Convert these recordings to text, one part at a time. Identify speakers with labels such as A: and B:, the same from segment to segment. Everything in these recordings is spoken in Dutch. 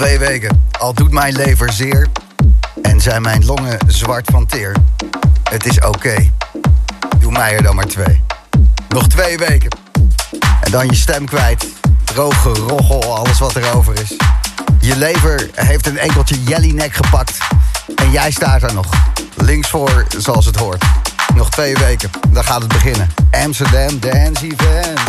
A: twee weken. Al doet mijn lever zeer. En zijn mijn longen zwart van teer. Het is oké. Doe mij er dan maar twee. Nog twee weken. En dan je stem kwijt. Droge roggel, alles wat er over is. Je lever heeft een enkeltje jellyneck gepakt. En jij staat er nog. Links voor, zoals het hoort. Nog twee weken, dan gaat het beginnen. Amsterdam Dance Event.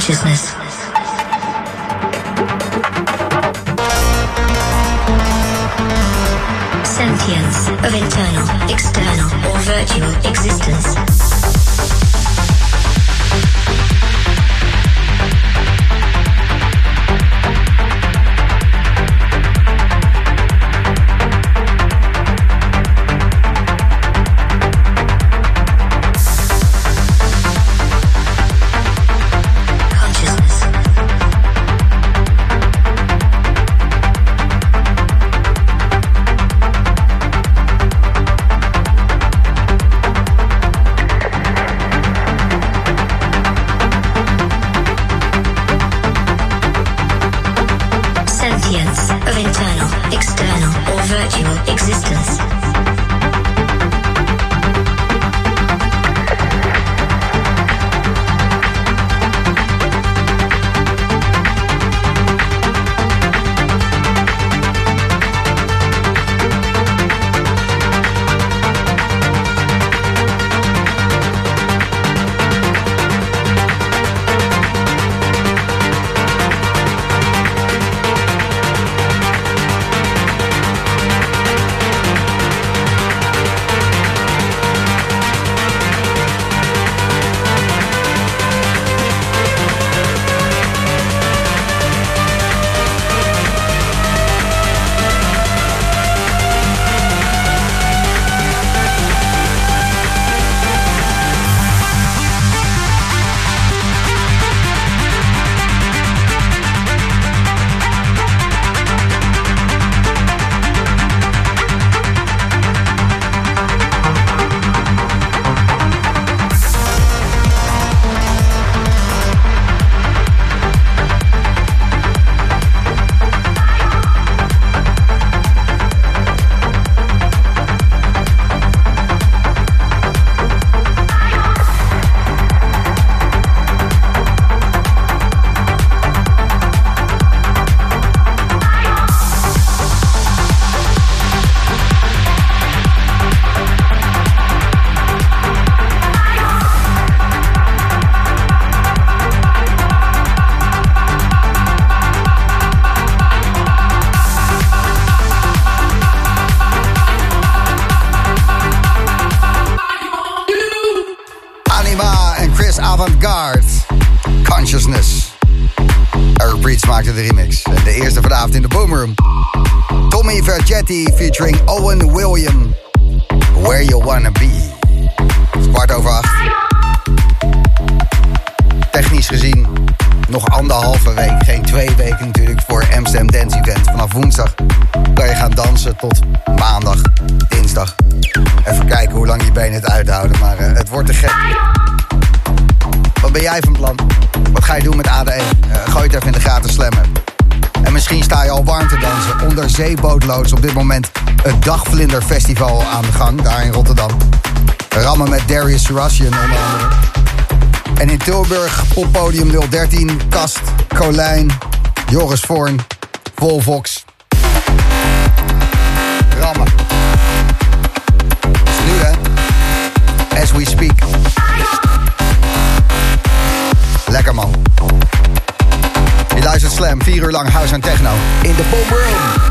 B: Consciousness.
C: Technisch gezien nog anderhalve week. Geen twee weken natuurlijk voor Amsterdam Dance Event. Vanaf woensdag kan je gaan dansen tot maandag, dinsdag. Even kijken hoe lang je benen het uithouden. Maar eh, het wordt te gek. Wat ben jij van plan? Wat ga je doen met AD1? Eh, gooi het even in de gaten slammen. En misschien sta je al warm te dansen onder zeebootloods op dit moment het Dagvlinder Festival aan de gang, daar in Rotterdam. Rammen met Darius Surasian onder andere. En in Tilburg poppodium 013, Kast, Colijn, Joris Voorn, Volvox. Rammen. Dus nu hè, as we speak. Lekker man. Je luistert Slam, 4 uur lang house en techno. In de Boom Room.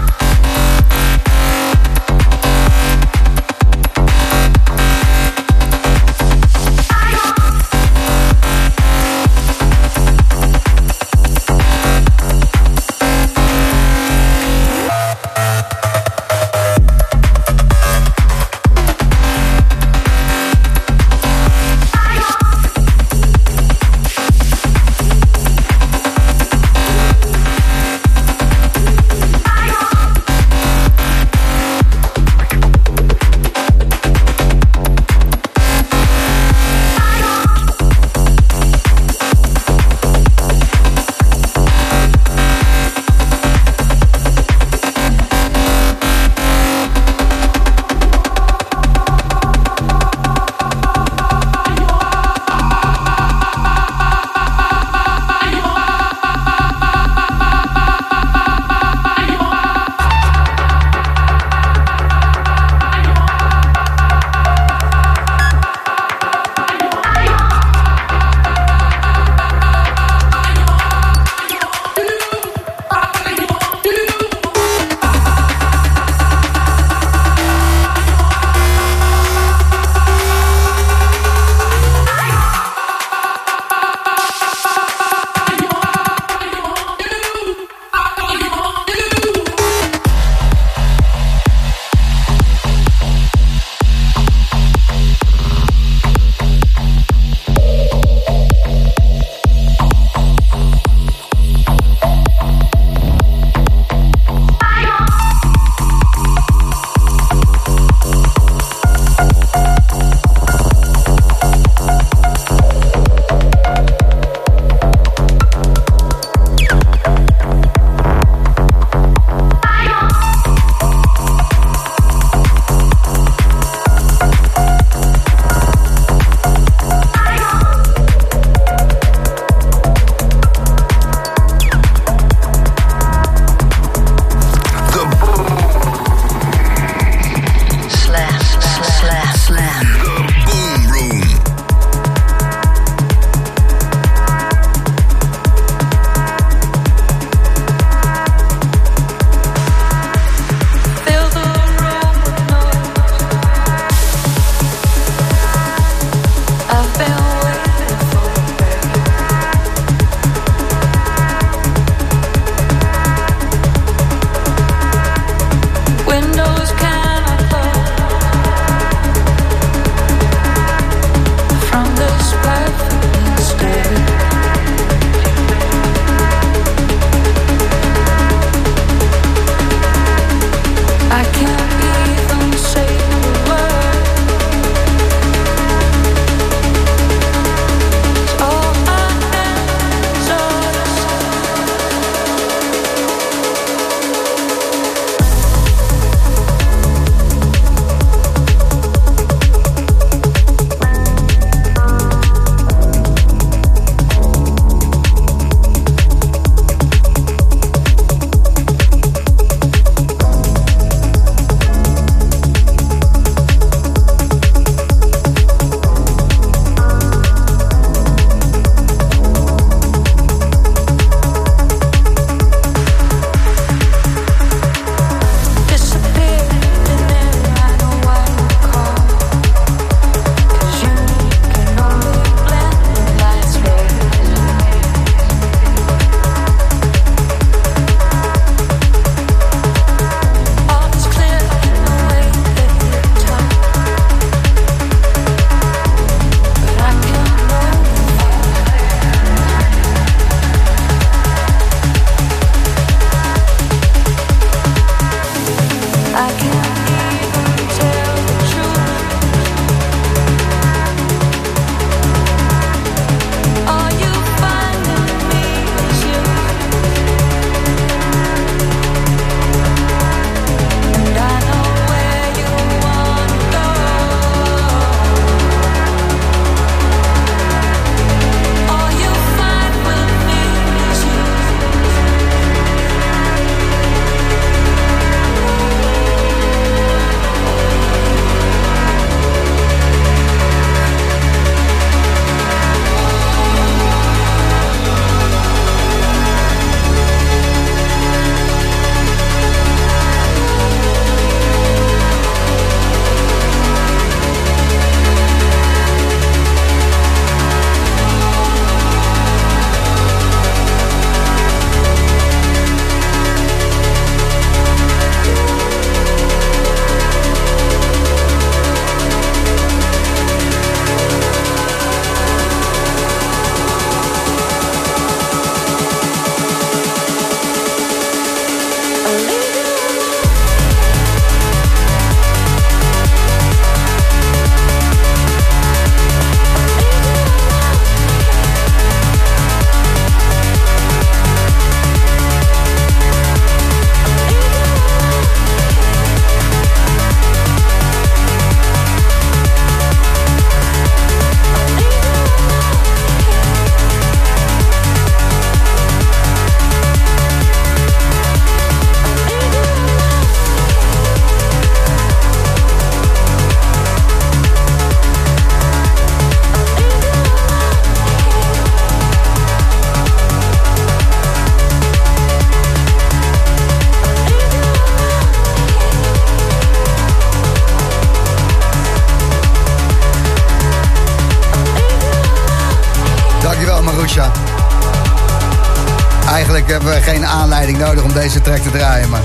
C: Aanleiding nodig om deze track te draaien, maar...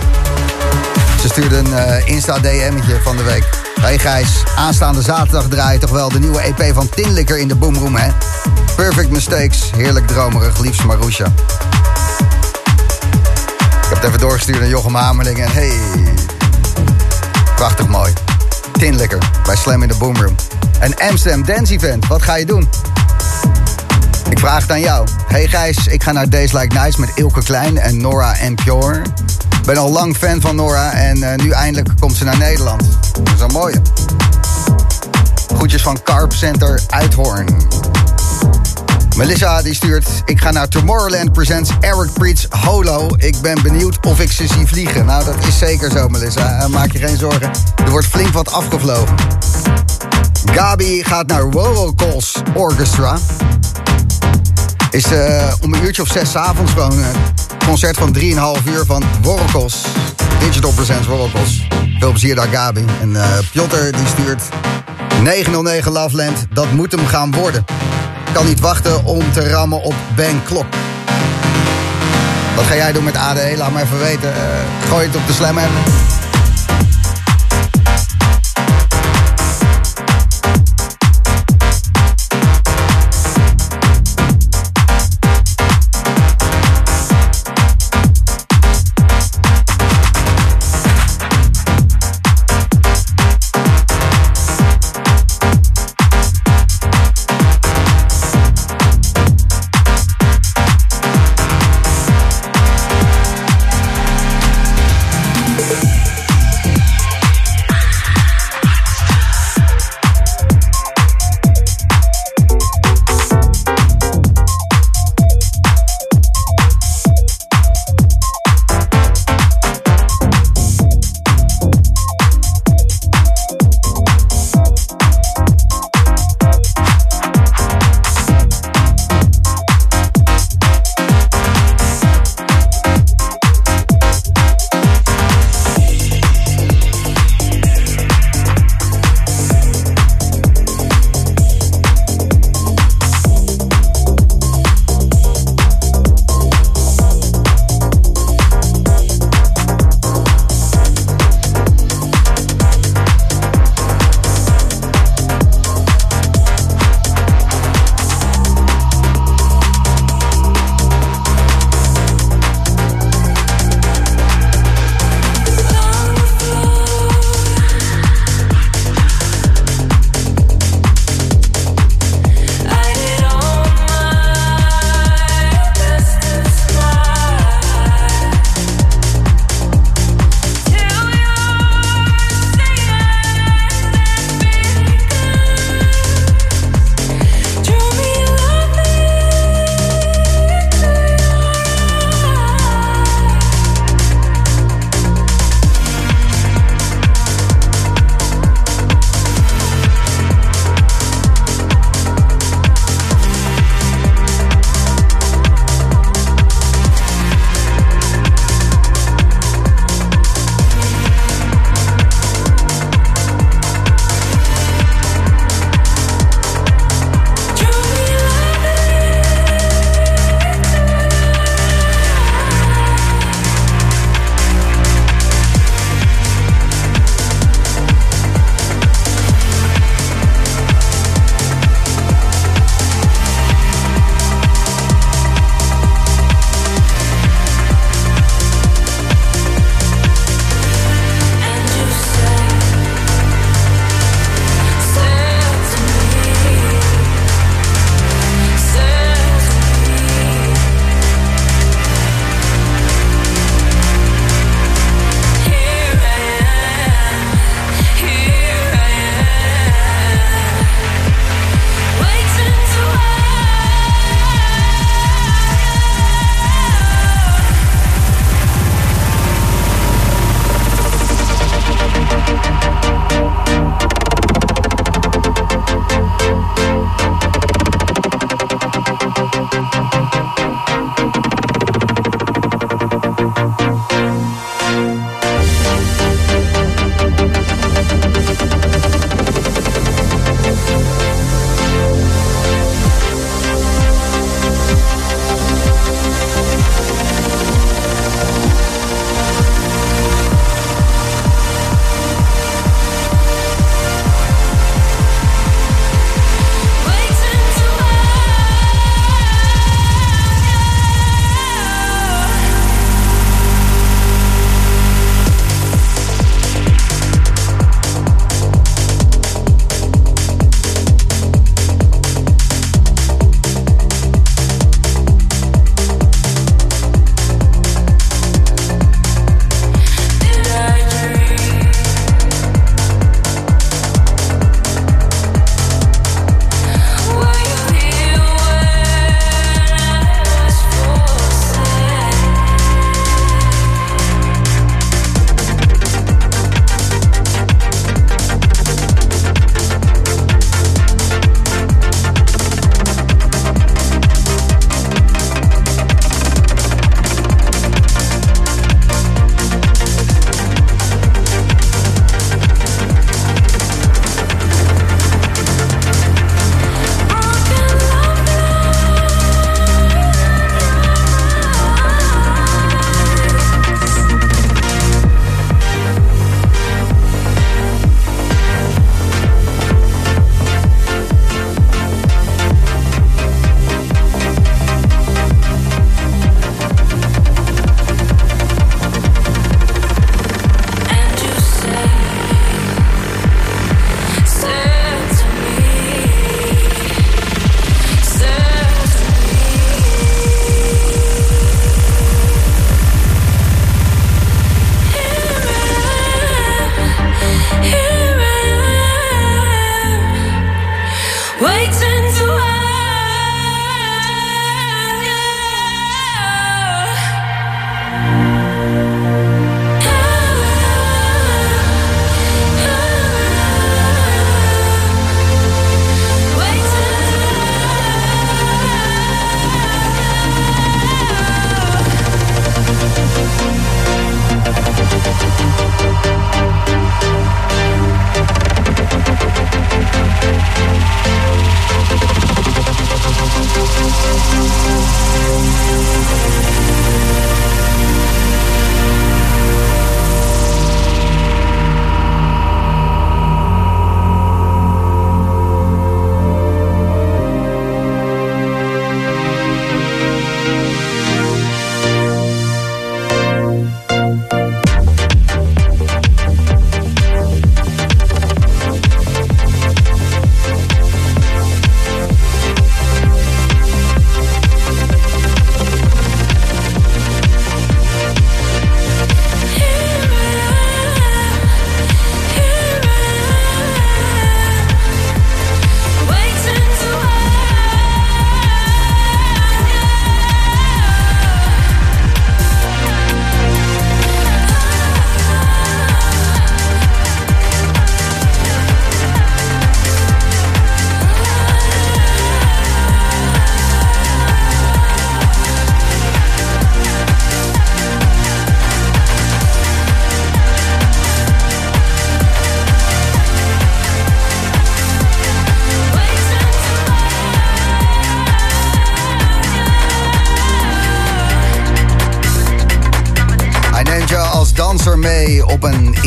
C: Ze stuurde een uh, Insta-DM'tje van de week. Hey Gijs, aanstaande zaterdag draai toch wel de nieuwe EP van Tinlikker in de Boomroom, hè? Perfect Mistakes, heerlijk dromerig, liefst Marusha. Ik heb het even doorgestuurd naar Jochem Hamerling en hey... Prachtig mooi. Tinlikker bij Slam in de Boomroom. Een Amsterdam Dance Event, wat ga je doen? Vraag aan jou. Hey Gijs, ik ga naar Days Like Nice met Ilke Klein en Nora en. Ben al lang fan van Nora en uh, nu eindelijk komt ze naar Nederland. Dat is een mooie. Groetjes van Carp Center Uithoorn. Melissa die stuurt... Ik ga naar Tomorrowland Presents Eric Preets Holo. Ik ben benieuwd of ik ze zie vliegen. Nou, dat is zeker zo, Melissa. Uh, maak je geen zorgen. Er wordt flink wat afgevlogen. Gabi gaat naar Worocalls Orchestra. Is uh, om een uurtje of zes avonds gewoon een concert van 3,5 uur van Worokos. Digital Presents Worokos. Veel plezier daar, Gabi. En uh, Piotr die stuurt 909 Loveland. Dat moet hem gaan worden. Kan niet wachten om te rammen op Ben Klok. Wat ga jij doen met ADE? Laat me even weten. Uh, gooi het op de Slam app.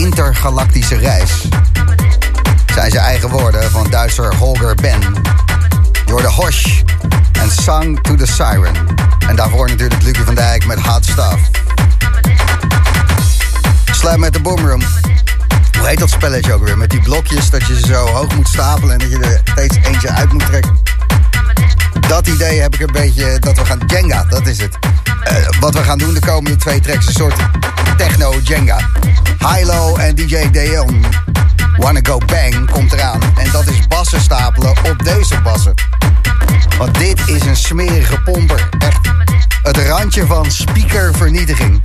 C: Intergalactische reis. Zijn zijn eigen woorden van Duitser Holger Ben. Door de Hosh en Song to the Siren. En daarvoor natuurlijk Lucie van Dijk met Hot Stuff. Slam met de Boomroom. Hoe heet dat spelletje ook weer? Met die blokjes dat je ze zo hoog moet stapelen en dat je er steeds eentje uit moet trekken. Dat idee heb ik een beetje dat we gaan Jenga, dat is het. Eh, wat we gaan doen de komende twee tracks, een soort techno Jenga. Hilo en DJ Deon. Wanna Go Bang komt eraan. En dat is bassen stapelen op deze bassen. Want dit is een smerige pomper. Echt het randje van speakervernietiging.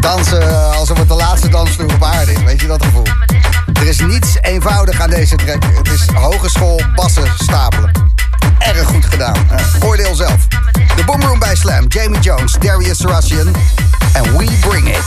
C: Dansen alsof het de laatste dansvloer op aarde is. Weet je dat gevoel? Er is niets eenvoudig aan deze track. Het is hogeschool bassen stapelen. Erg goed gedaan. Oordeel zelf. De Boomroom bij Slam. Jamie Jones, Darius Sarasian. En We Bring It.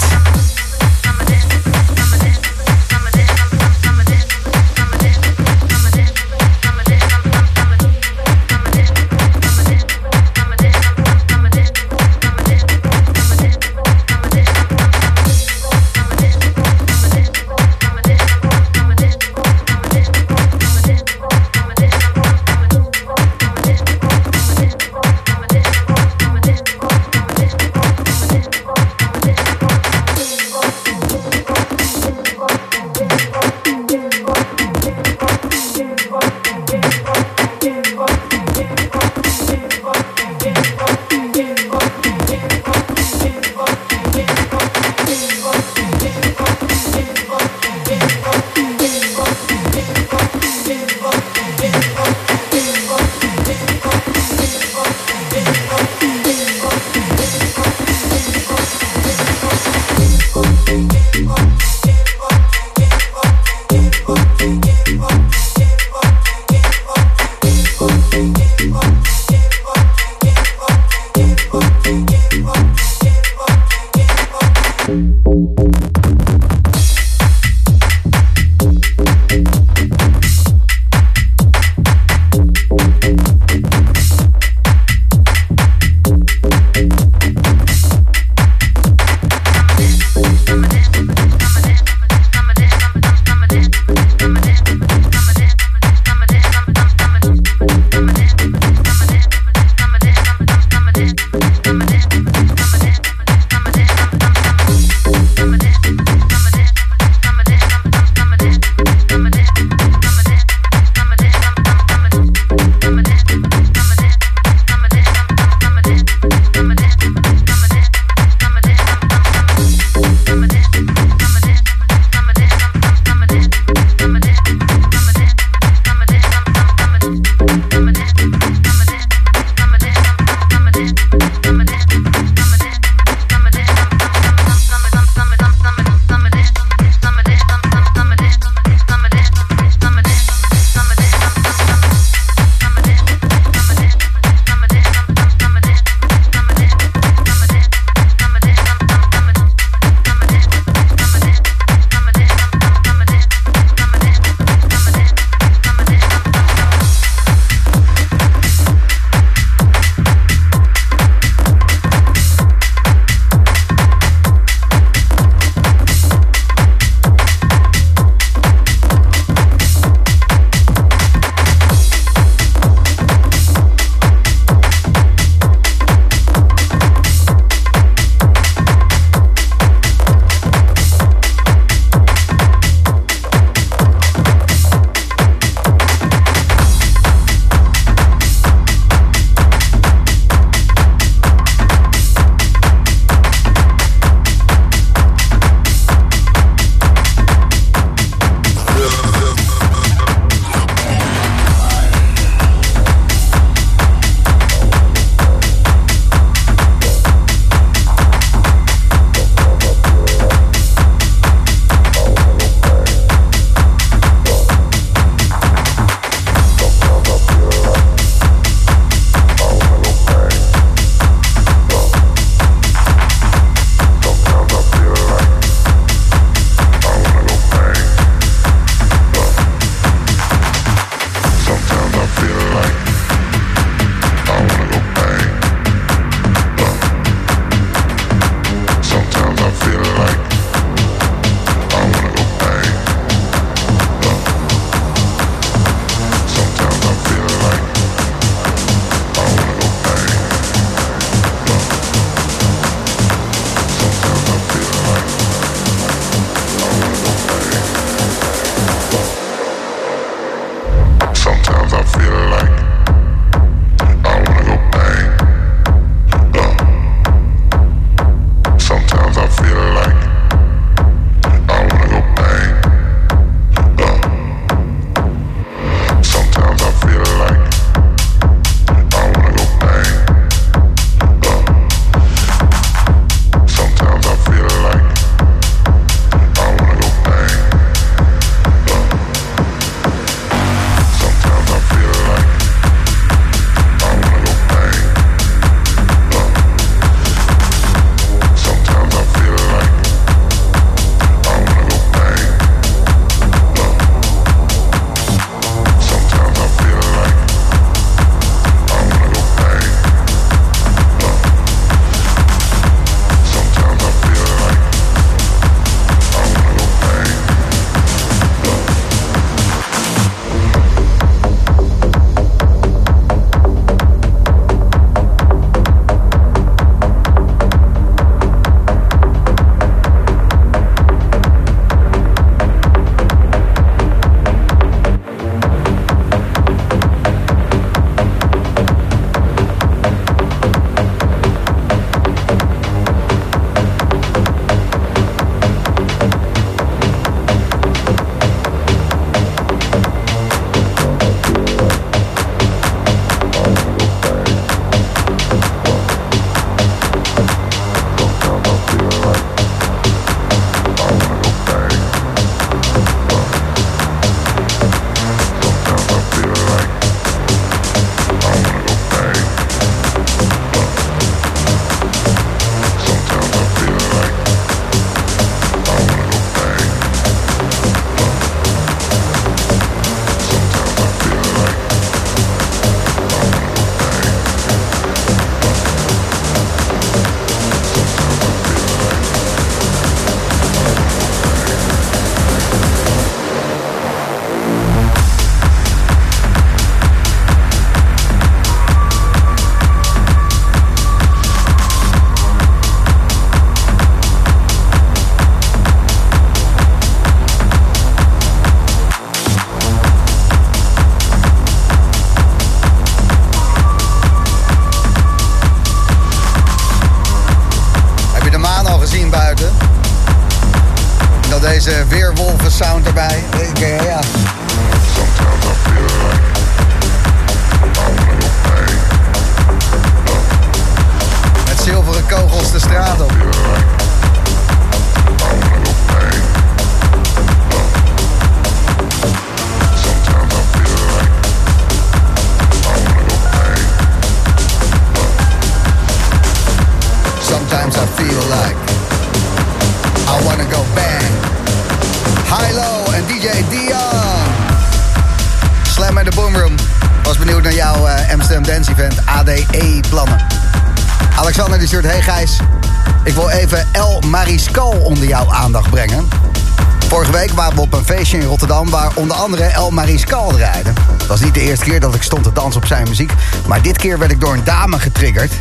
C: Onder andere El Mariscal draaide. Het was niet de eerste keer dat ik stond te dansen op zijn muziek... maar dit keer werd ik door een dame getriggerd.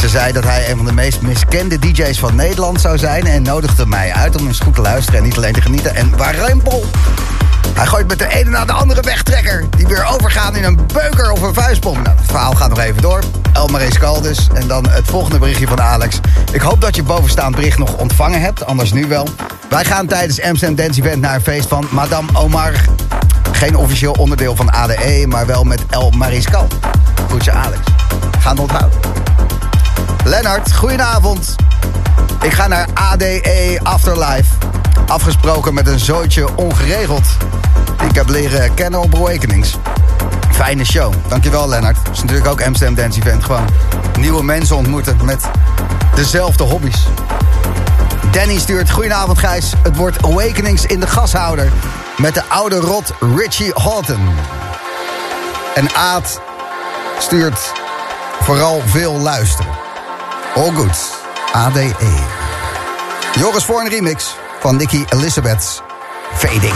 C: Ze zei dat hij een van de meest miskende DJ's van Nederland zou zijn... en nodigde mij uit om eens goed te luisteren en niet alleen te genieten. En warempel! Hij gooit met de ene na de andere wegtrekker... die weer overgaan in een beuker of een vuistbom. Nou, het verhaal gaat nog even door. Elmarie Scaldus. En dan het volgende berichtje van Alex. Ik hoop dat je bovenstaand bericht nog ontvangen hebt, anders nu wel. Wij gaan tijdens Amsterdam Dance Event naar een feest van Madame Omar. Geen officieel onderdeel van ADE, maar wel met El Mariscal. Groetje Alex. Gaan we onthouden. Lennart, goedenavond. Ik ga naar ADE Afterlife. Afgesproken met een zootje ongeregeld. Ik heb leren kennen op Awakenings. Fijne show. Dankjewel Lennart. Het is natuurlijk ook Amsterdam Dance Event. Gewoon nieuwe mensen ontmoeten met dezelfde hobby's. Danny stuurt, goedenavond Gijs. Het wordt Awakenings in de gashouder. Met de oude rot Richie Houghton. En Aad stuurt vooral veel luisteren. All good. ADE. Joris voor een remix van Nicky Elizabeth's Fading.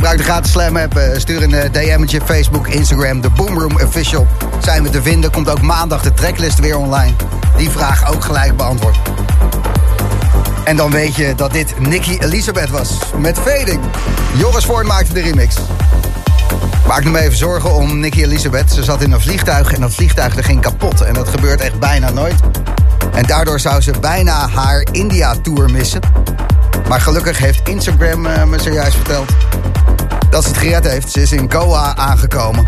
C: Gebruik de gratis Slam app. eh, Stuur een eh, DM'tje Facebook, Instagram. De Boomroom Official zijn we te vinden. Komt ook maandag de tracklist weer online. Die vraag ook gelijk beantwoord. En dan weet je dat dit Nicky Elisabeth was. Met Fading. Joris Voort maakte de remix. Maak me even zorgen om Nicky Elisabeth. Ze zat in een vliegtuig en dat vliegtuig er ging kapot. En dat gebeurt echt bijna nooit. En daardoor zou ze bijna haar India-tour missen. Maar gelukkig heeft Instagram eh, me zojuist verteld dat ze het gered heeft. Ze is in Goa aangekomen.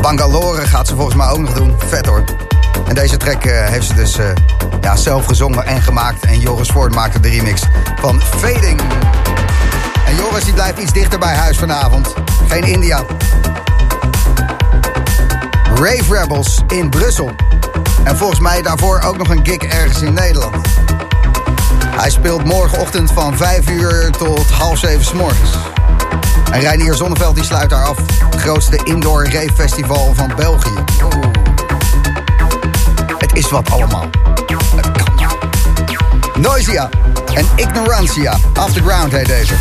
C: Bangalore gaat ze volgens mij ook nog doen. Vet hoor. En deze track eh, heeft ze dus eh, ja, zelf gezongen en gemaakt. En Joris Voort maakte de remix van Fading. En Joris die blijft iets dichter bij huis vanavond. Geen India. Rave Rebels in Brussel. En volgens mij daarvoor ook nog een gig ergens in Nederland. Hij speelt morgenochtend van 5 uur tot half 7 s morgens. En Reinier Zonneveld die sluit daar af. Het grootste indoor rave festival van België. Het is wat allemaal. Noisia en Ignorantia. Off the ground heet deze.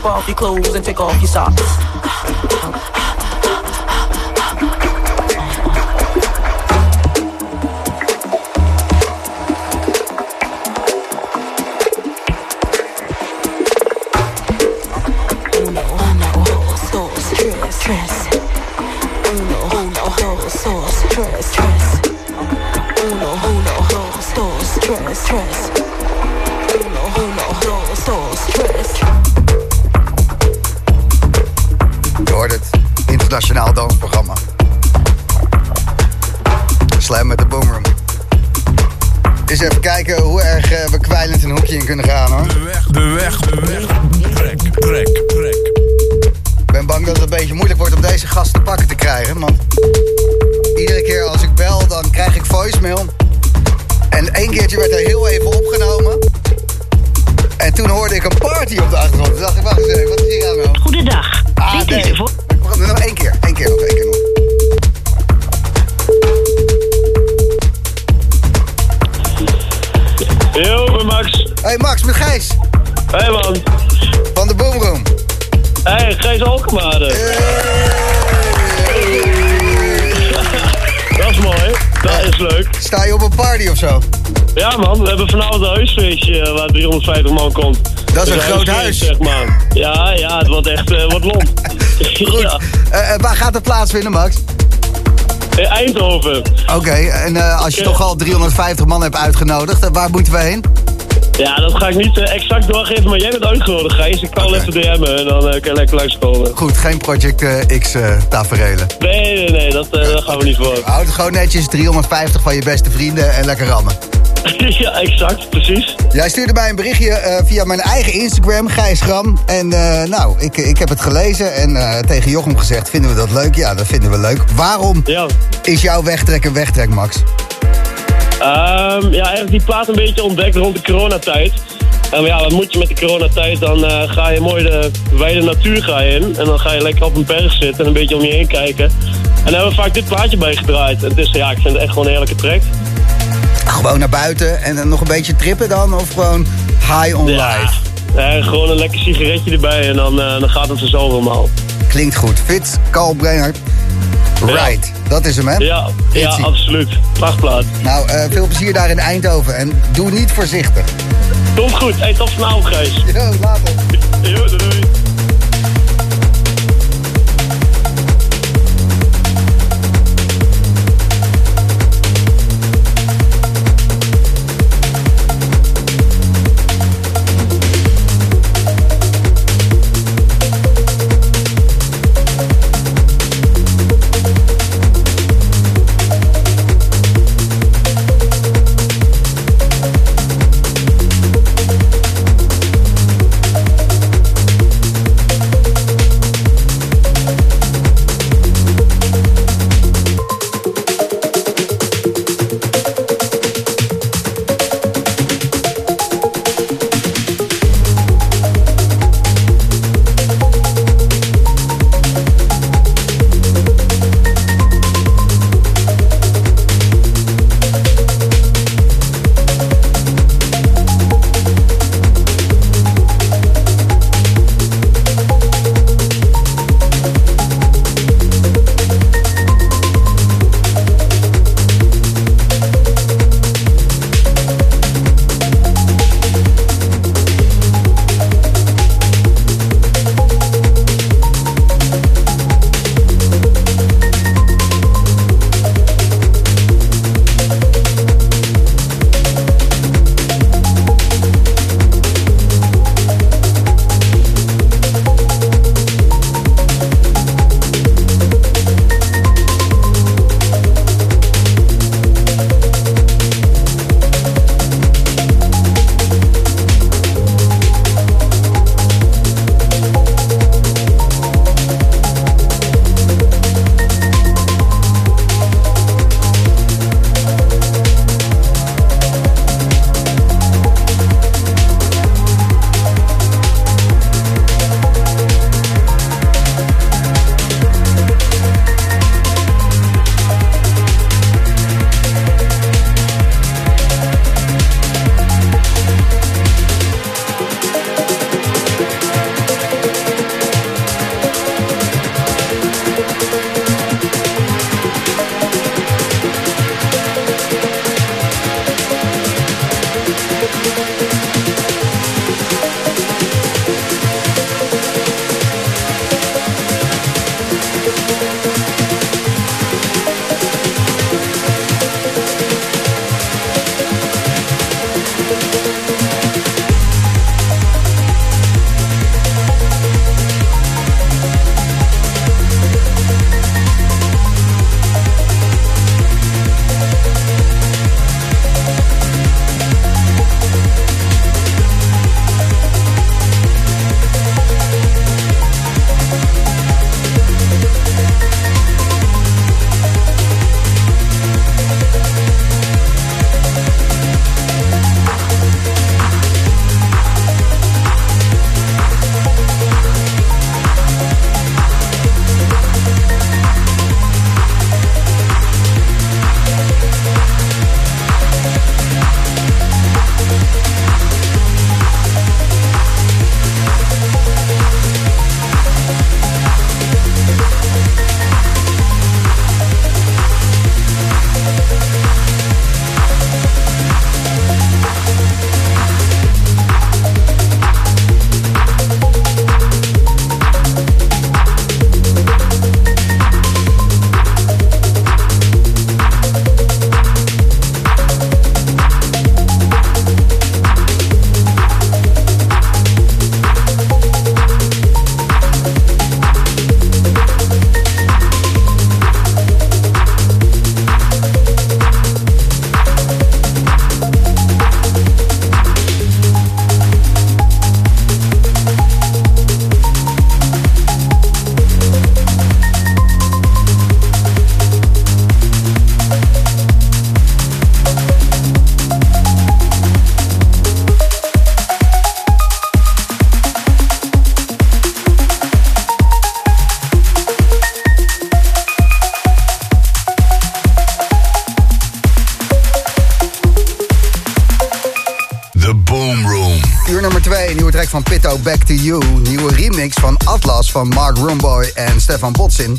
D: Strip off your clothes and take off your socks.
C: En één keertje werd
E: hebben vanavond een huisfeestje eh, waar 350 man komt.
C: Dat is een groot huis.
E: Zeg maar. Ja, ja, het wordt echt eh, wat lomp.
C: Goed.
E: ja.
C: Eh, waar gaat het plaatsvinden, Max?
E: In Eindhoven.
C: Oké, en als je toch al 350 man hebt uitgenodigd, waar moeten we heen?
E: Ja, dat ga ik niet exact doorgeven, maar jij bent uitgenodigd, Gijs. Ik kan
C: Oké.
E: even DM'en en dan kan je lekker langskomen.
C: Goed, geen Project X taferelen.
E: Nee, nee, nee, dat, daar gaan we niet voor.
C: Houd het gewoon netjes, 350 van je beste vrienden en lekker rammen.
E: Ja, exact, precies.
C: Jij stuurde mij een berichtje eh, via mijn eigen Instagram, Gijs Gram. En eh, nou, ik, ik heb het gelezen en eh, tegen Jochem gezegd, vinden we dat leuk? Ja, dat vinden we leuk. Waarom
E: Ja.
C: is jouw wegtrek een wegtrek, Max?
E: Ehm, ja, eigenlijk die plaat een beetje ontdekt rond de coronatijd. En ja, wat moet je met de coronatijd? Dan ga je mooi de wijde natuur ga je in. En dan ga je lekker op een berg zitten en een beetje om je heen kijken. En daar hebben we vaak dit plaatje bij gedraaid. En het is, ja, ik vind het echt gewoon een heerlijke track.
C: Gewoon naar buiten en dan nog een beetje trippen dan? Of gewoon high on
E: Ja,
C: life?
E: eh, gewoon een lekker sigaretje erbij en dan, eh, dan gaat het vanzelf allemaal.
C: Klinkt goed. Fits, Carl Brenner. Right, dat is hem hè?
E: Ja, ja absoluut. Prachtplaat.
C: Nou, eh, veel plezier daar in Eindhoven en doe niet voorzichtig.
E: Komt goed. Hey, tot vanavond, Gijs.
C: Yo, later.
E: Yo, doei,
C: Nummer 2, nieuwe track van Pitto, Back to You. Nieuwe remix van Atlas van Mark Rumboy en Stefan Botsin.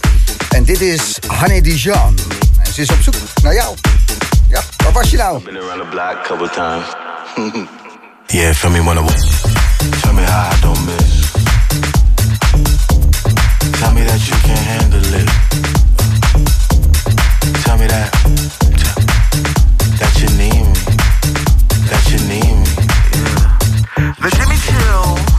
C: En dit is Hanne Dijon. En ze is op zoek naar jou. Ja, waar was je nou?
F: Been around the block couple times. yeah, feel me when I Tell me how I don't miss. Tell me that you can handle it. Tell me that. The
C: Jimmy Chill.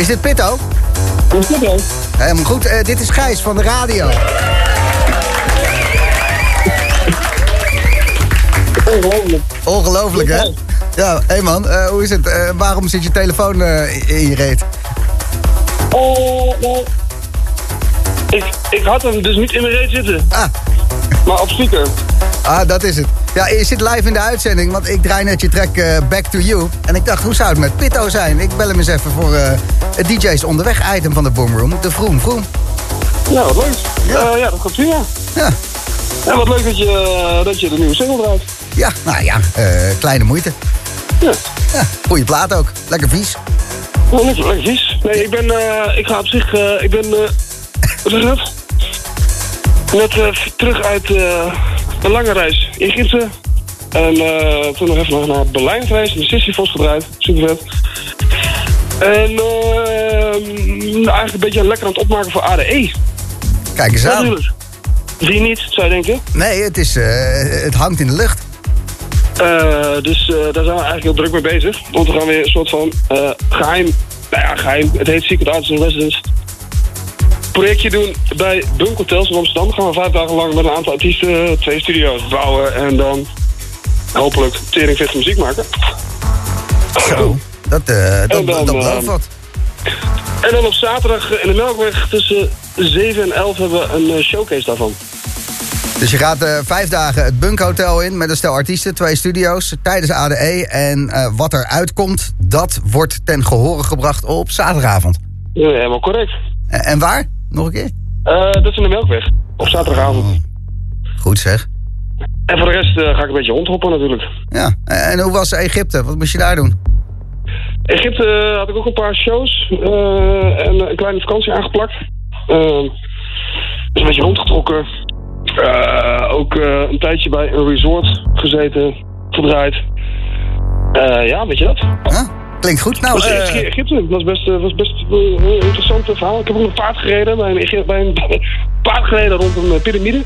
C: Is dit Pitto?
G: Hoe is dit dan?
C: Helemaal goed. Eh, dit is Gijs van de radio.
G: Ongelooflijk.
C: Ongelooflijk, hè? Ja, hé hey man, eh, hoe is het? Eh, waarom zit je telefoon in je reet?
G: Oh, nou. Ik, ik had hem dus niet in mijn reet zitten.
C: Ah.
G: Maar op speaker.
C: Ah, dat is het. Ja, je zit live in de uitzending, want ik draai net je track eh, Back to You. En ik dacht, hoe zou het met Pitto zijn? Ik bel hem eens even voor eh, het DJ's onderweg item van de Boomroom. De Vroom Vroom.
G: Ja, wat leuk. Ja, ja dat komt prima.
C: Ja.
G: En wat leuk dat je, eh, dat je de nieuwe single draait.
C: Ja, nou ja, eh, kleine moeite.
G: Ja.
C: Ja, goede plaat ook. Lekker vies.
G: Oh, lekker, lekker vies. Nee, ik ben, eh, ik ga op zich, eh, ik ben, eh wat je dat? Net eh, terug uit eh, een lange reis in Gidsen. En eh, toen nog even naar Berlijn geweest, de Sisyphos gedraaid. Super vet. En eh, eigenlijk een beetje lekker aan het opmaken voor ADE.
C: Kijk eens aan.
G: Natuurlijk. Zie je niet, zou je denken?
C: Nee, het, is, eh, het hangt in de lucht.
G: Eh, dus daar zijn we eigenlijk heel druk mee bezig. Want we gaan weer een soort van eh, geheim, nou ja, geheim. Het heet Secret Arts in Residence. Projectje doen bij Bunk Hotels in Amsterdam. Gaan we vijf dagen lang met een aantal artiesten twee studio's bouwen. En dan hopelijk teringvette muziek maken.
C: Zo. Dat, eh, dat,
G: dan,
C: dat belooft
G: ehm,
C: wat.
G: En dan op zaterdag in de Melkweg tussen 7 en 11 hebben we een eh, showcase daarvan.
C: Dus je gaat eh, vijf dagen het Bunk Hotel in met een stel artiesten, twee studio's tijdens ADE. En eh, wat er uitkomt, dat wordt ten gehore gebracht op zaterdagavond.
G: Ja, helemaal correct.
C: En, en waar? Nog een keer?
G: Eh, dat is in de Melkweg. Op zaterdagavond.
C: Goed zeg.
G: En voor de rest eh, ga ik een beetje rondhoppen natuurlijk.
C: Ja. En hoe was Egypte? Wat moest je daar doen?
G: Egypte eh, had ik ook een paar shows en een kleine vakantie aangeplakt. Eh, dus een beetje rondgetrokken. Ook een tijdje bij een resort gezeten, gedraaid. Ja, weet je dat?
C: Klinkt goed. Nou,
G: was
C: eh,
G: eerst Egypte. Was best, eh, was best eh, een interessant verhaal. Ik heb ook een paard gereden bij een, bij een paard gereden rond een eh, piramide.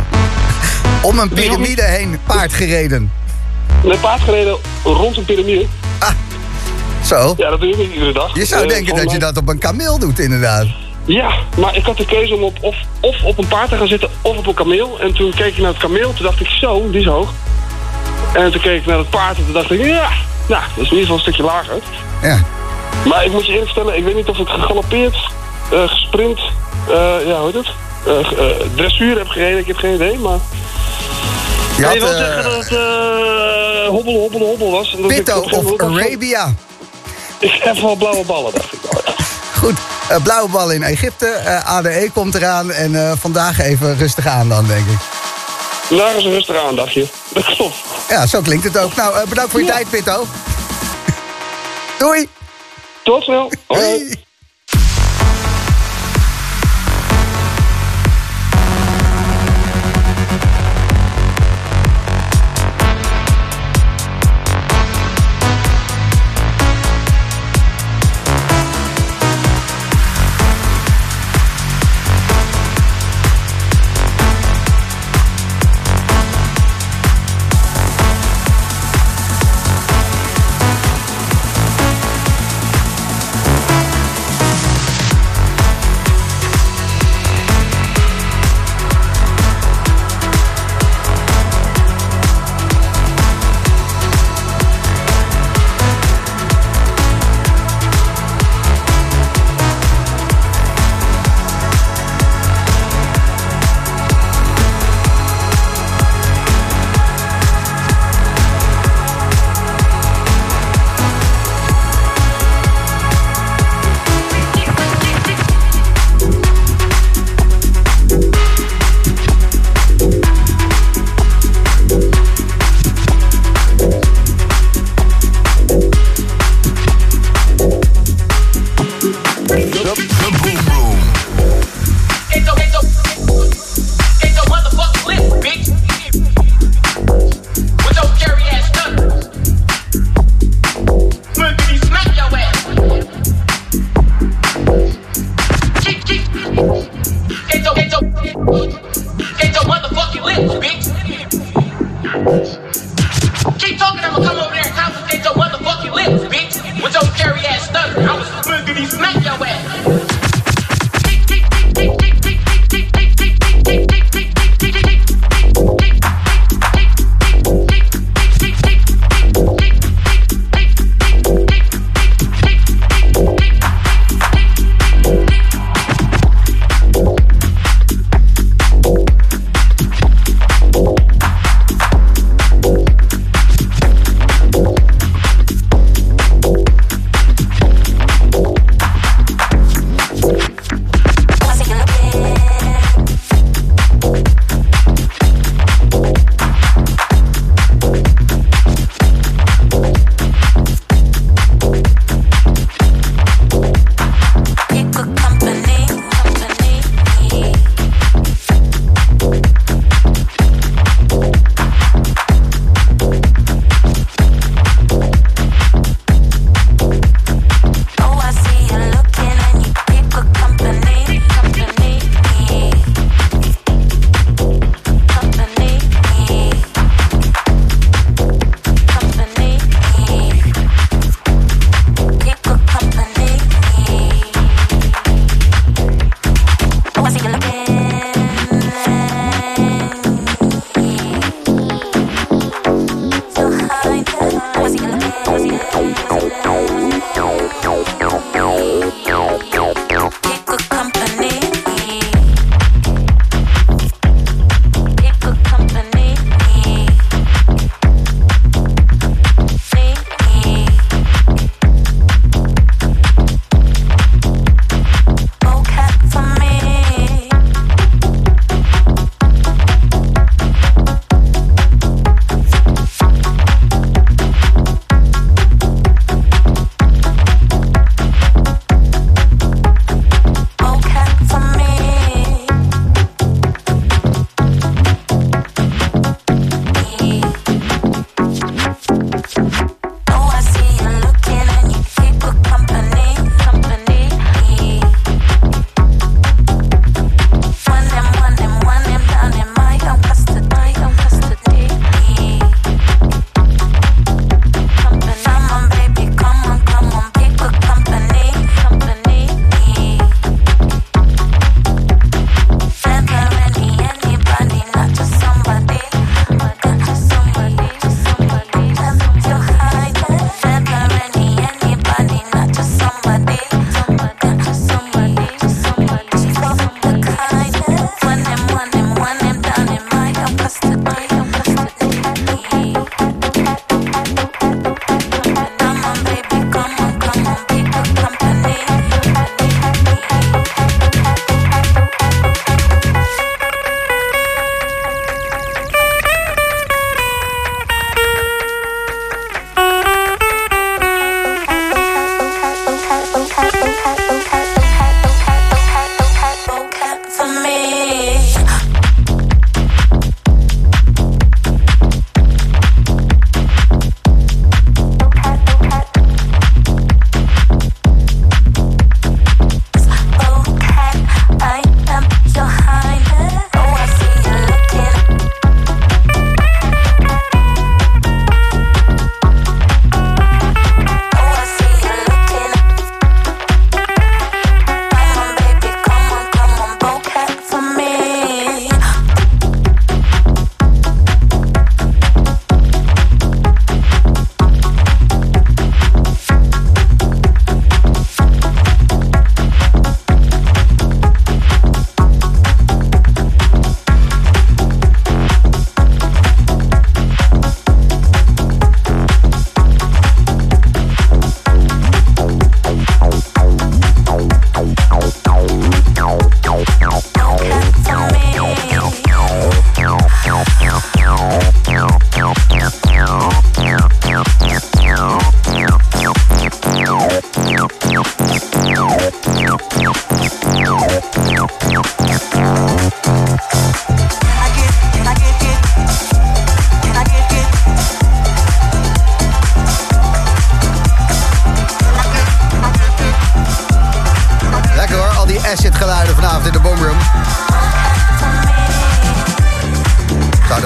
C: om een piramide heen paard gereden.
G: Een paard gereden rond een piramide.
C: Zo.
G: Ja, dat doe je niet iedere dag.
C: Je zou
G: Eh,
C: denken dat je dat op een kameel doet, inderdaad.
G: Ja, maar ik had de keuze om op, of, of op een paard te gaan zitten of op een kameel. En toen keek ik naar het kameel, toen dacht ik zo, die is hoog. En toen keek ik naar het paard en toen dacht ik, ja, nou, dat is in ieder geval een stukje lager.
C: Ja.
G: Maar ik moet je eerlijk vertellen, ik weet niet of ik gegalopeerd, eh, gesprint, eh, ja, hoe heet het? Eh, dressuur heb gereden, ik heb geen idee, maar...
C: Je had,
G: wel
C: eh,
G: zeggen dat het hobbel, hobbel, hobbel was? En ik gegeven
C: of
G: van,
C: Arabia.
G: Ik heb wel blauwe ballen, dacht ik.
C: Goed, blauwe bal in Egypte. ADE komt eraan. En vandaag even rustig aan dan, denk ik.
G: Daar is een rustig aan, dacht je. Dat klopt.
C: Ja, zo klinkt het ook. Nou, eh, bedankt voor je
G: Ja.
C: tijd, Pitto. Doei.
G: Tot snel. Hoi.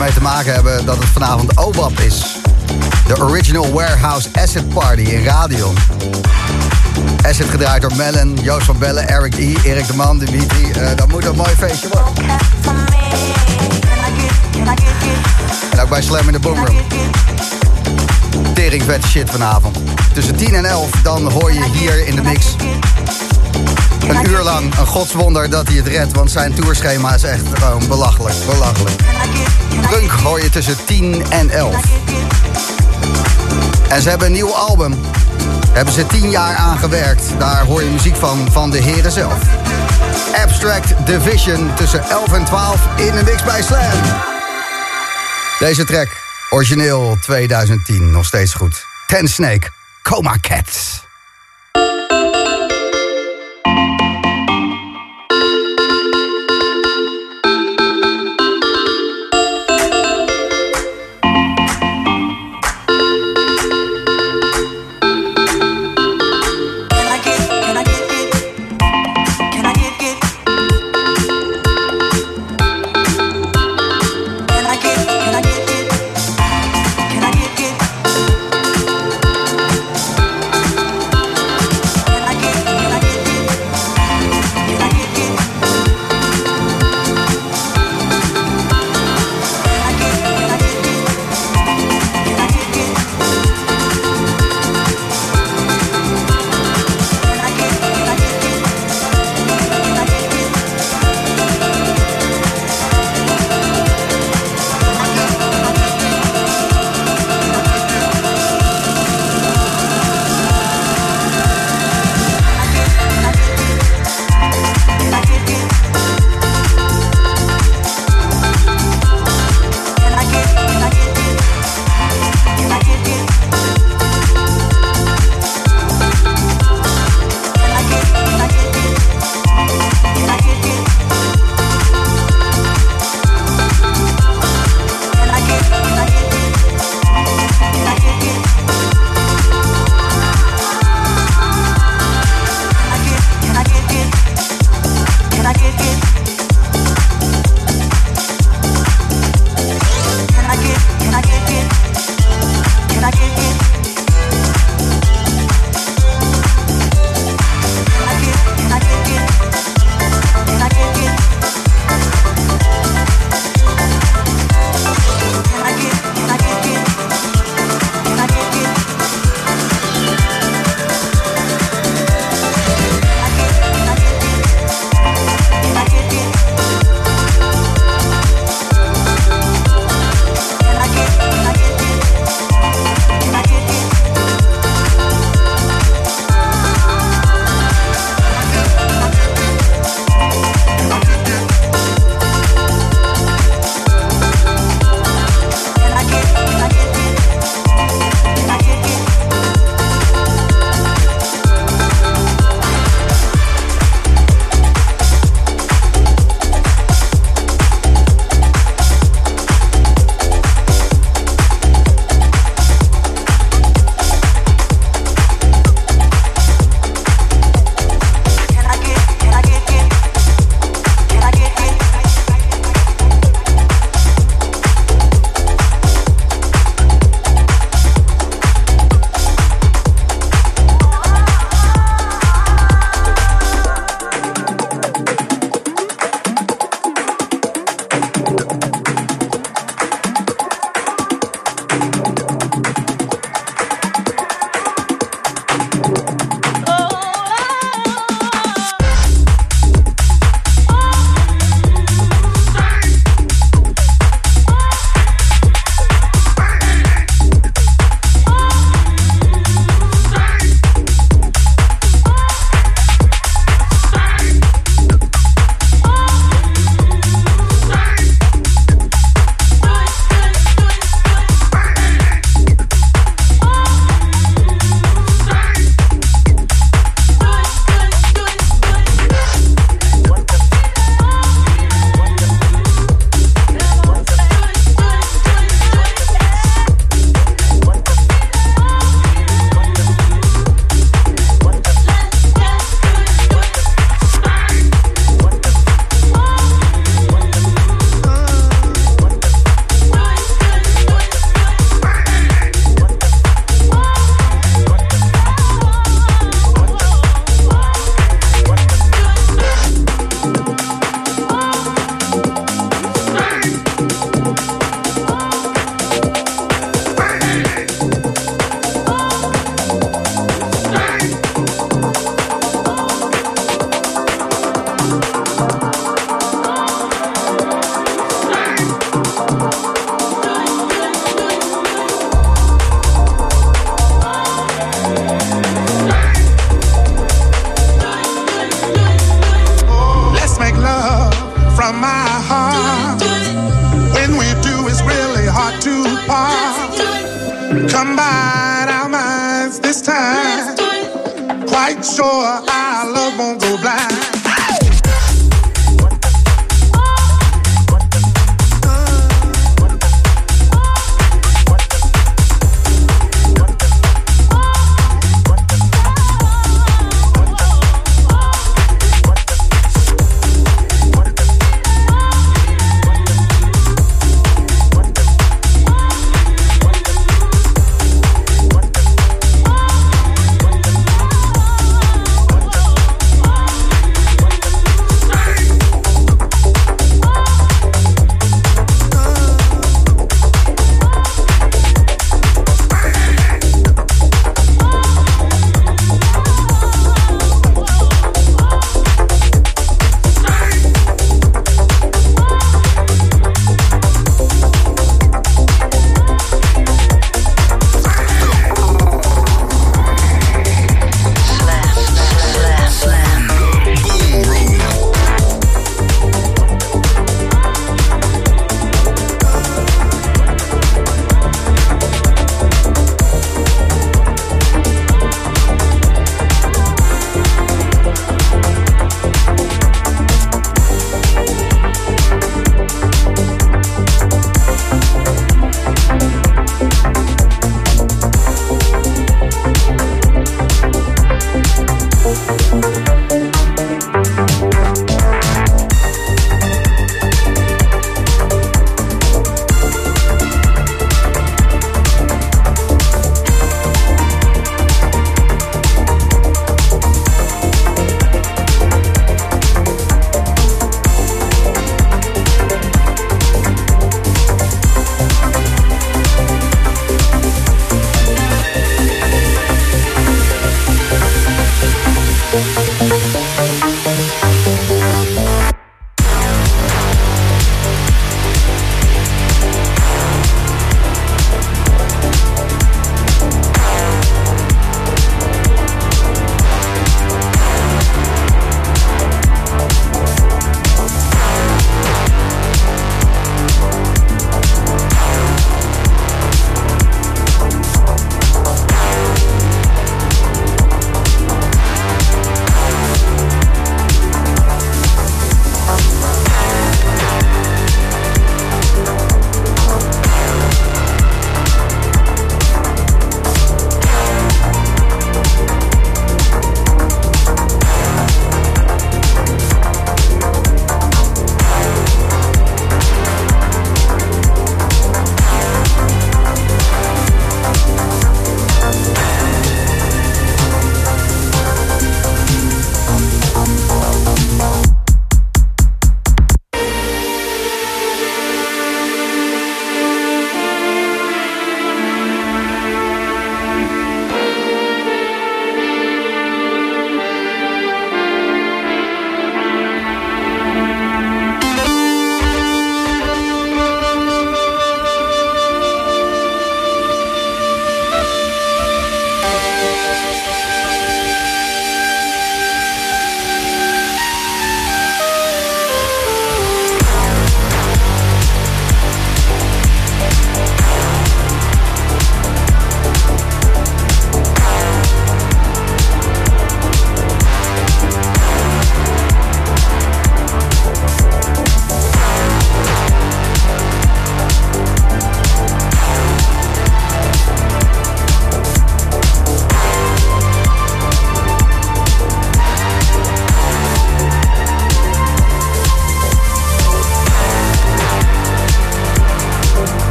C: Ermee te maken hebben dat het vanavond OWAP is. De Original Warehouse Acid Party in Radion. Acid gedraaid door Mellon, Joost van Bellen, Eric E, Erik de Man, Dimitri. Eh, dat moet een mooi feestje worden. En ook bij Slam in de Boomroom. Tering vette shit vanavond. Tussen 10 en 11, dan hoor je hier in de mix... een uur lang een godswonder dat hij het redt... want zijn tourschema is echt gewoon belachelijk, belachelijk. Punk hoor je tussen 10 en 11. En ze hebben een nieuw album. Daar hebben ze 10 jaar aan gewerkt. Daar hoor je muziek van, van de heren zelf. Abstract Division tussen 11 en 12 in de mix bij Slam. Deze track, origineel 2010, nog steeds goed. Ten Snake, Coma Cats.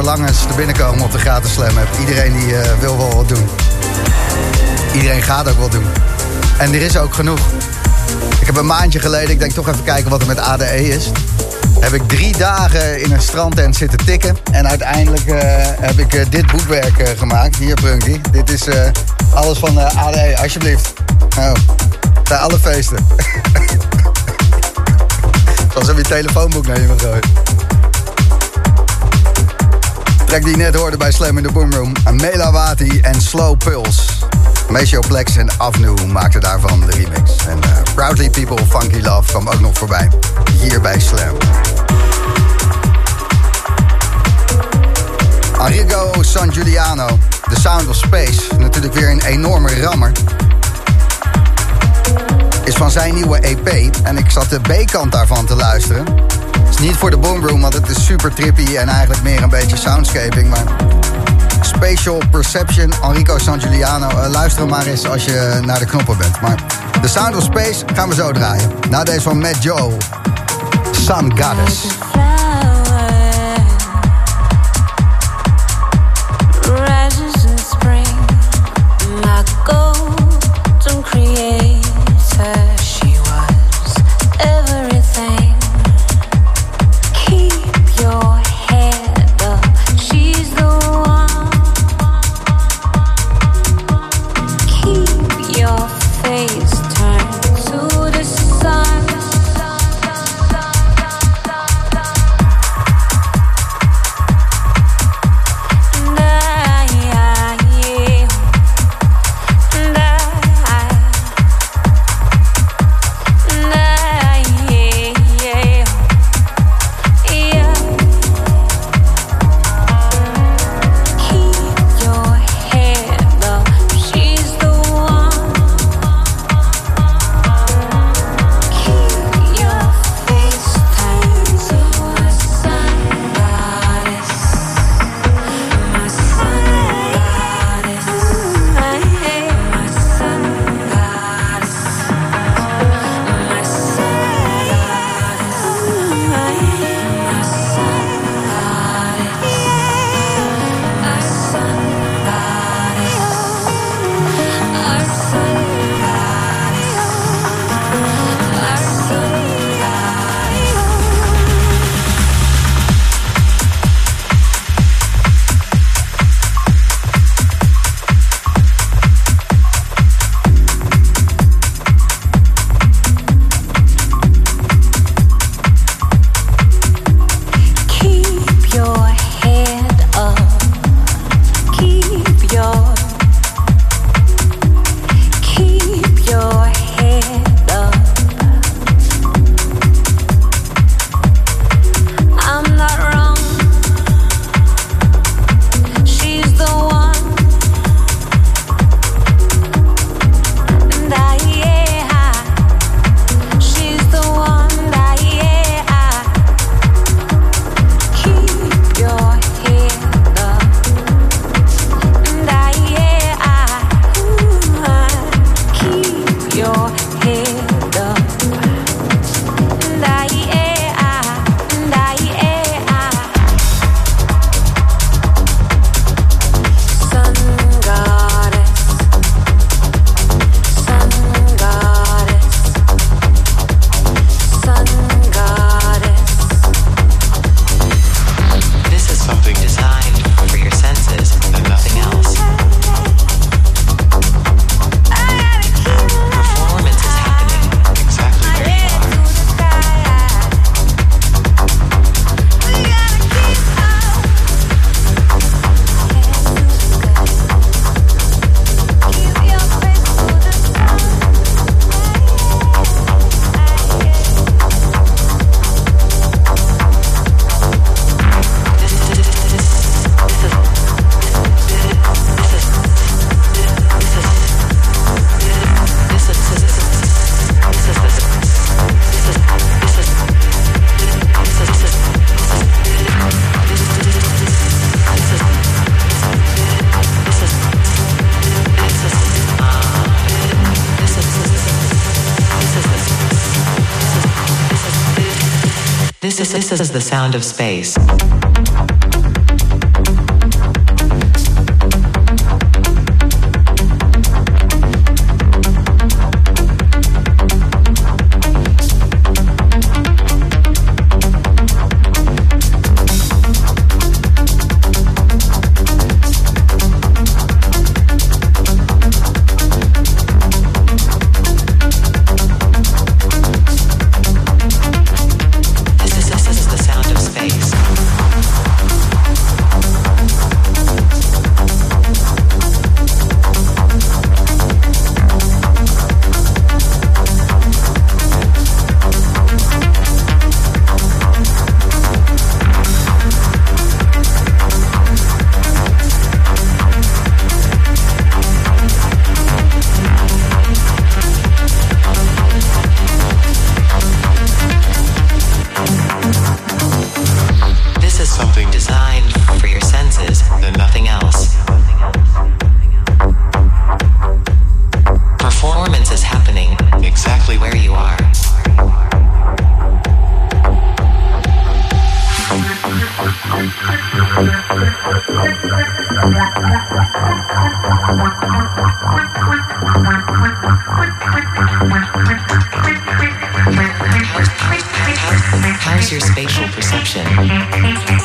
C: ADE-verlangens te binnenkomen op de gratis slam. Iedereen die eh, wil wel wat doen. Iedereen gaat ook wat doen. En er is ook genoeg. Ik heb een maandje geleden, ik denk toch even kijken wat er met ADE is. Heb ik drie dagen in een strandtent zitten tikken. En uiteindelijk eh, heb ik eh, dit boekwerk gemaakt. Hier, Prunky. Dit is alles van ADE, alsjeblieft. Oh, bij alle feesten. Alsof je telefoonboek naar je me gooit. Track die net hoorde bij Slam in de Boomroom. Mela Wati en Slow Pulse.
H: Maceo Plex en Avnu maakten daarvan de remix. En eh, Proudly People, Funky Love kwam ook nog voorbij. Hier bij Slam. Arrigo San Giuliano, The Sound of Space. Natuurlijk weer een enorme rammer. Is van zijn nieuwe EP. En ik zat de B-kant daarvan te luisteren. Niet voor de boomroom, want het is super trippy en eigenlijk meer een beetje soundscaping. Maar Spatial Perception, Enrico San Giuliano. eh, luister maar eens als je naar de knoppen bent. Maar The Sound of Space gaan we zo draaien. Na deze van Matt Joe, Sun Goddess.
I: Sound of space. performance is happening exactly where you are. How's your spatial perception?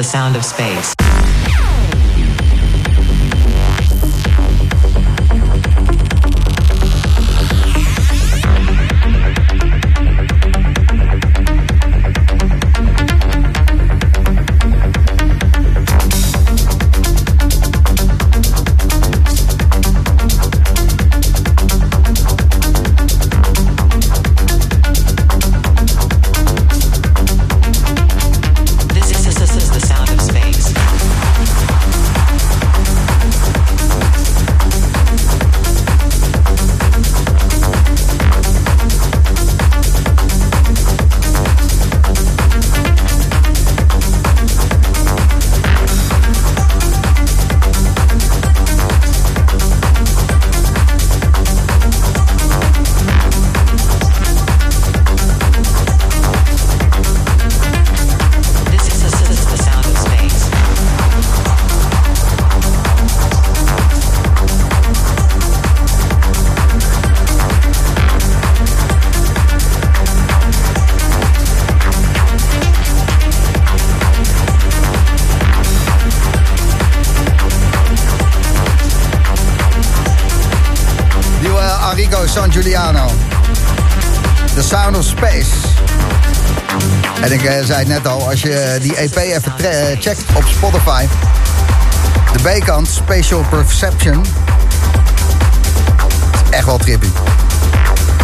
I: The sound of space.
C: Giuliano. The Sound of Space. En ik eh, zei het net al, als je die EP even eh, checkt op Spotify. De B-kant, Spatial Perception. Echt wel trippy.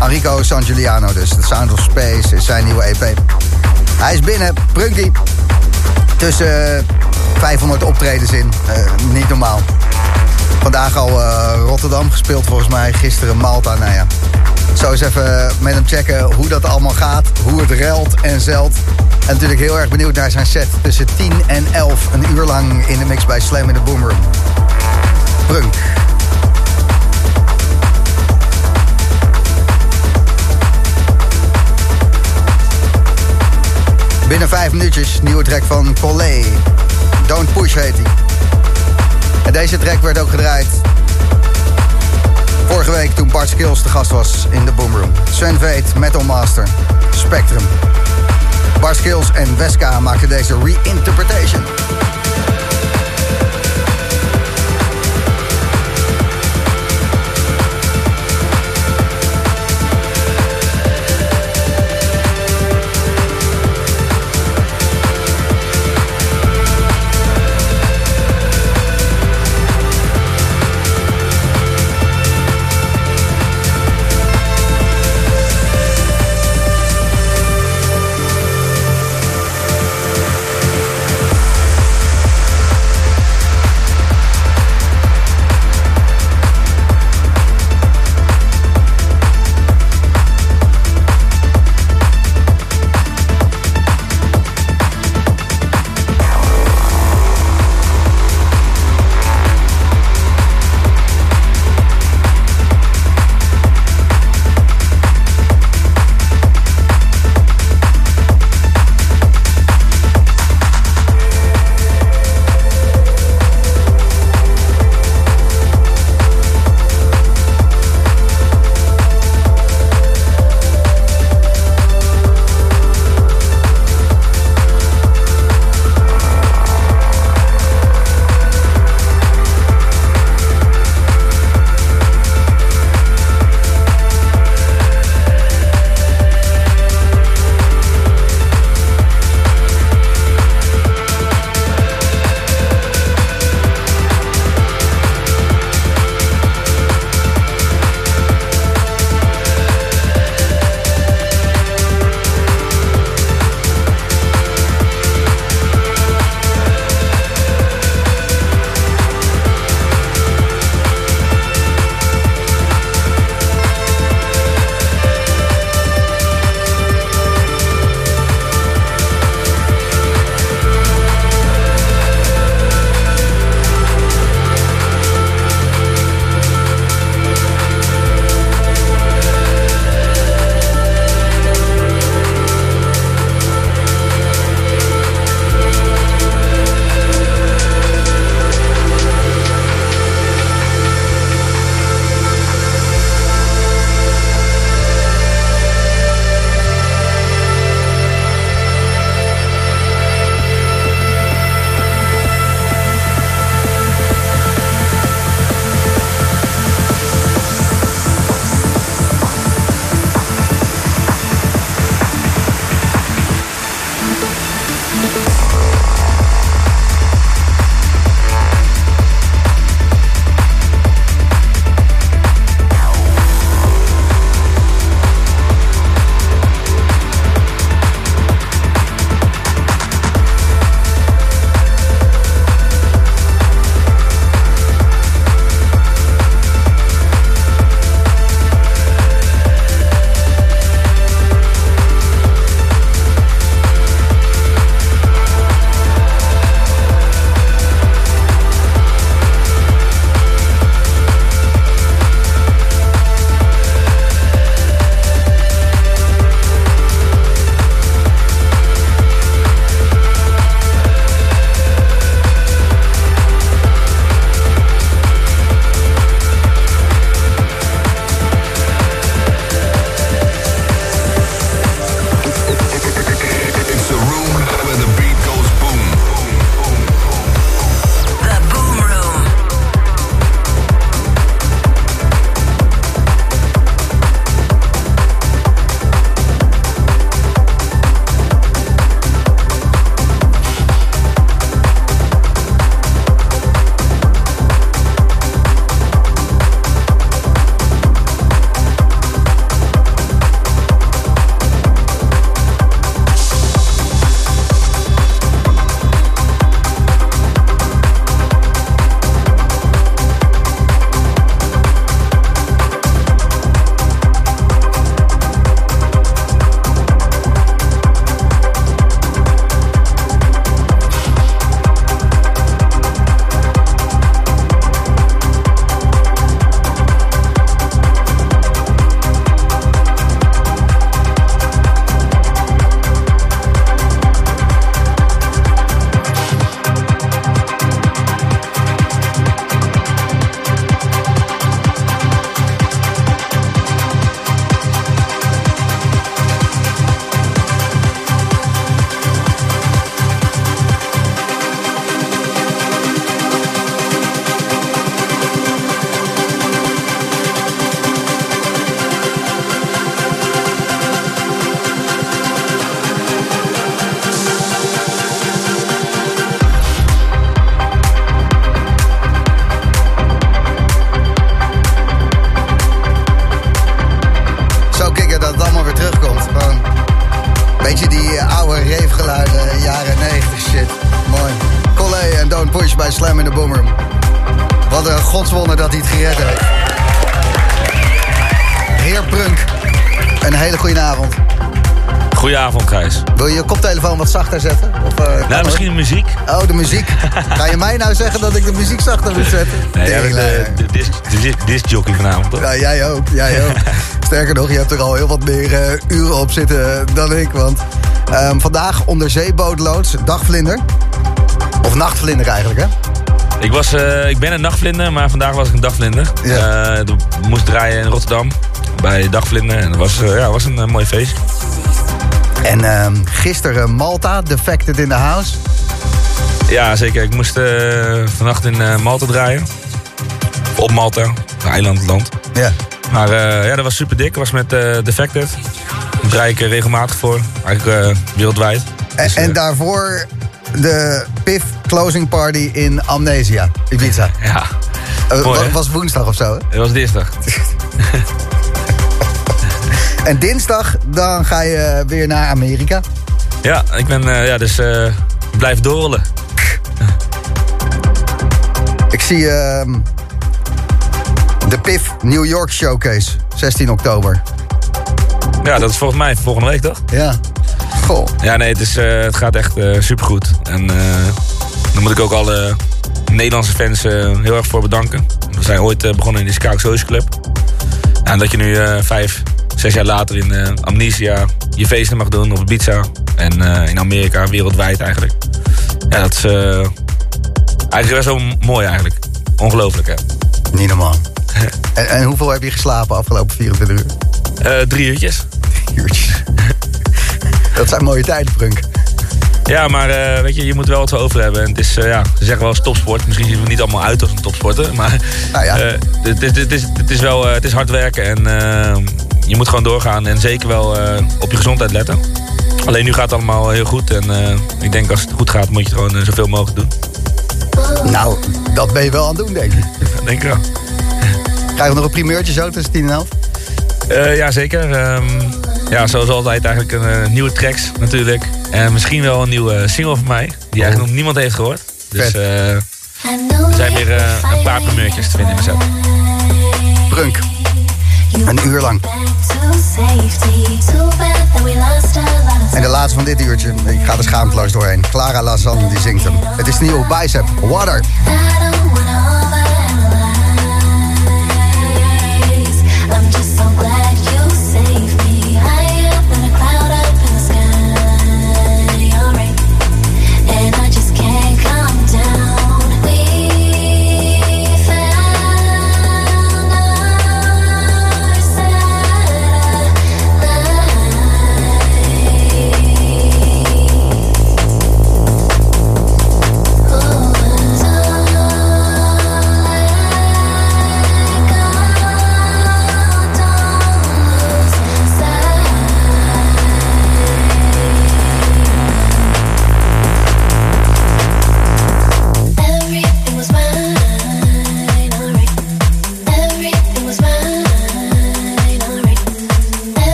C: Enrico San Giuliano dus. The Sound of Space is zijn nieuwe EP. Hij is binnen, Prunky. Tussen eh, 500 optredens in. Eh, niet normaal. Vandaag al eh, Rotterdam gespeeld volgens mij. Gisteren Malta. Nou ja. Zo eens even met hem checken hoe dat allemaal gaat. Hoe het ruilt en zelt. En natuurlijk heel erg benieuwd naar zijn set. Tussen 10 en 11. Een uur lang in de mix bij Slam in de Boomroom. Prunk. Binnen vijf minuutjes, nieuwe track van Collé. Don't Push heet hij. En deze track werd ook gedraaid vorige week toen Bart Skills de gast was in de Boomroom. Sven Veet, Metal Master, Spectrum. Bart Skills en Weska maakten deze reinterpretation. Wil je je koptelefoon wat zachter zetten? Of, eh,
J: Nou, misschien de muziek.
C: Oh, de muziek. Ga je mij nou zeggen dat ik de muziek zachter moet zetten?
J: Nee, jij bent de, de, disc, de disc- discjockey vanavond, toch?
C: Ja, jij ook, jij ook. Sterker nog, je hebt er al heel wat meer eh, uren op zitten dan ik. Want ehm, vandaag onderzeebootloods, dagvlinder. Of nachtvlinder eigenlijk, hè?
J: Ik, was, eh, ik ben een nachtvlinder, maar vandaag was ik een dagvlinder.
C: Ja.
J: Ik moest draaien in Rotterdam bij Dagvlinder. En dat was, ja, was een mooi feest.
C: En ehm, gisteren Malta, defected in the house.
J: Ja, zeker. Ik moest eh, vannacht in eh, Malta draaien. Op Malta, een eilandland.
C: Ja.
J: Maar eh, ja, dat was super dik. Ik was met Defected. Daar draai ik regelmatig voor. Eigenlijk wereldwijd.
C: En,
J: Dus,
C: en daarvoor de PIF closing party in Amnesia, Ibiza.
J: Ja, Mooi,
C: was woensdag of zo, hè?
J: het was dinsdag.
C: En dinsdag, dan ga je weer naar Amerika.
J: Ja, ik ben eh, ja, dus eh blijf doorrollen.
C: Ik zie ehm, de PIF New York Showcase, 16 oktober.
J: Ja, dat is volgens mij volgende week, toch?
C: Ja. Goh.
J: Ja, nee, het, is, eh, het gaat echt supergoed. En daar moet ik ook alle Nederlandse fans heel erg voor bedanken. We zijn ooit begonnen in de Scout Social Club. En dat je nu vijf, zes jaar later in eh, Amnesia je feesten mag doen op Ibiza. En eh, in Amerika, wereldwijd eigenlijk. Ja, dat is eh, eigenlijk best wel mooi eigenlijk. Ongelooflijk, hè?
C: Niet normaal. En, en hoeveel heb je geslapen afgelopen 24 uur?
J: Drie uurtjes.
C: Uurtjes. Dat zijn mooie tijden, Prunk.
J: Ja, maar weet je, je moet wel wat over hebben. En het is, ja, ze zeggen wel eens topsport. Misschien zien we niet allemaal uit als een topsporter. Maar
C: Nou ja.
J: het, is, het, is, het is wel het is hard werken. En je moet gewoon doorgaan. En zeker wel eh, op je gezondheid letten. Alleen nu gaat het allemaal heel goed. En eh, ik denk als het goed gaat, moet je het gewoon eh, zoveel mogelijk doen.
C: Nou, dat ben je wel aan het doen, denk ik.
J: Denk ik wel.
C: Krijgen we nog een primeurtje zo tussen 10 en 11?
J: Eh, ja, zeker. Ehm, ja, zoals altijd eigenlijk een nieuwe tracks natuurlijk. En misschien wel een nieuwe single van mij. Die eigenlijk nog niemand heeft gehoord. Dus er zijn weer een paar primeurtjes te vinden in mijn set.
C: Prunk. Een uur lang. En de laatste van dit uurtje, ik ga er schaamteloos doorheen. Clara Lazan die zingt hem. Het is de nieuwe Bicep, Water.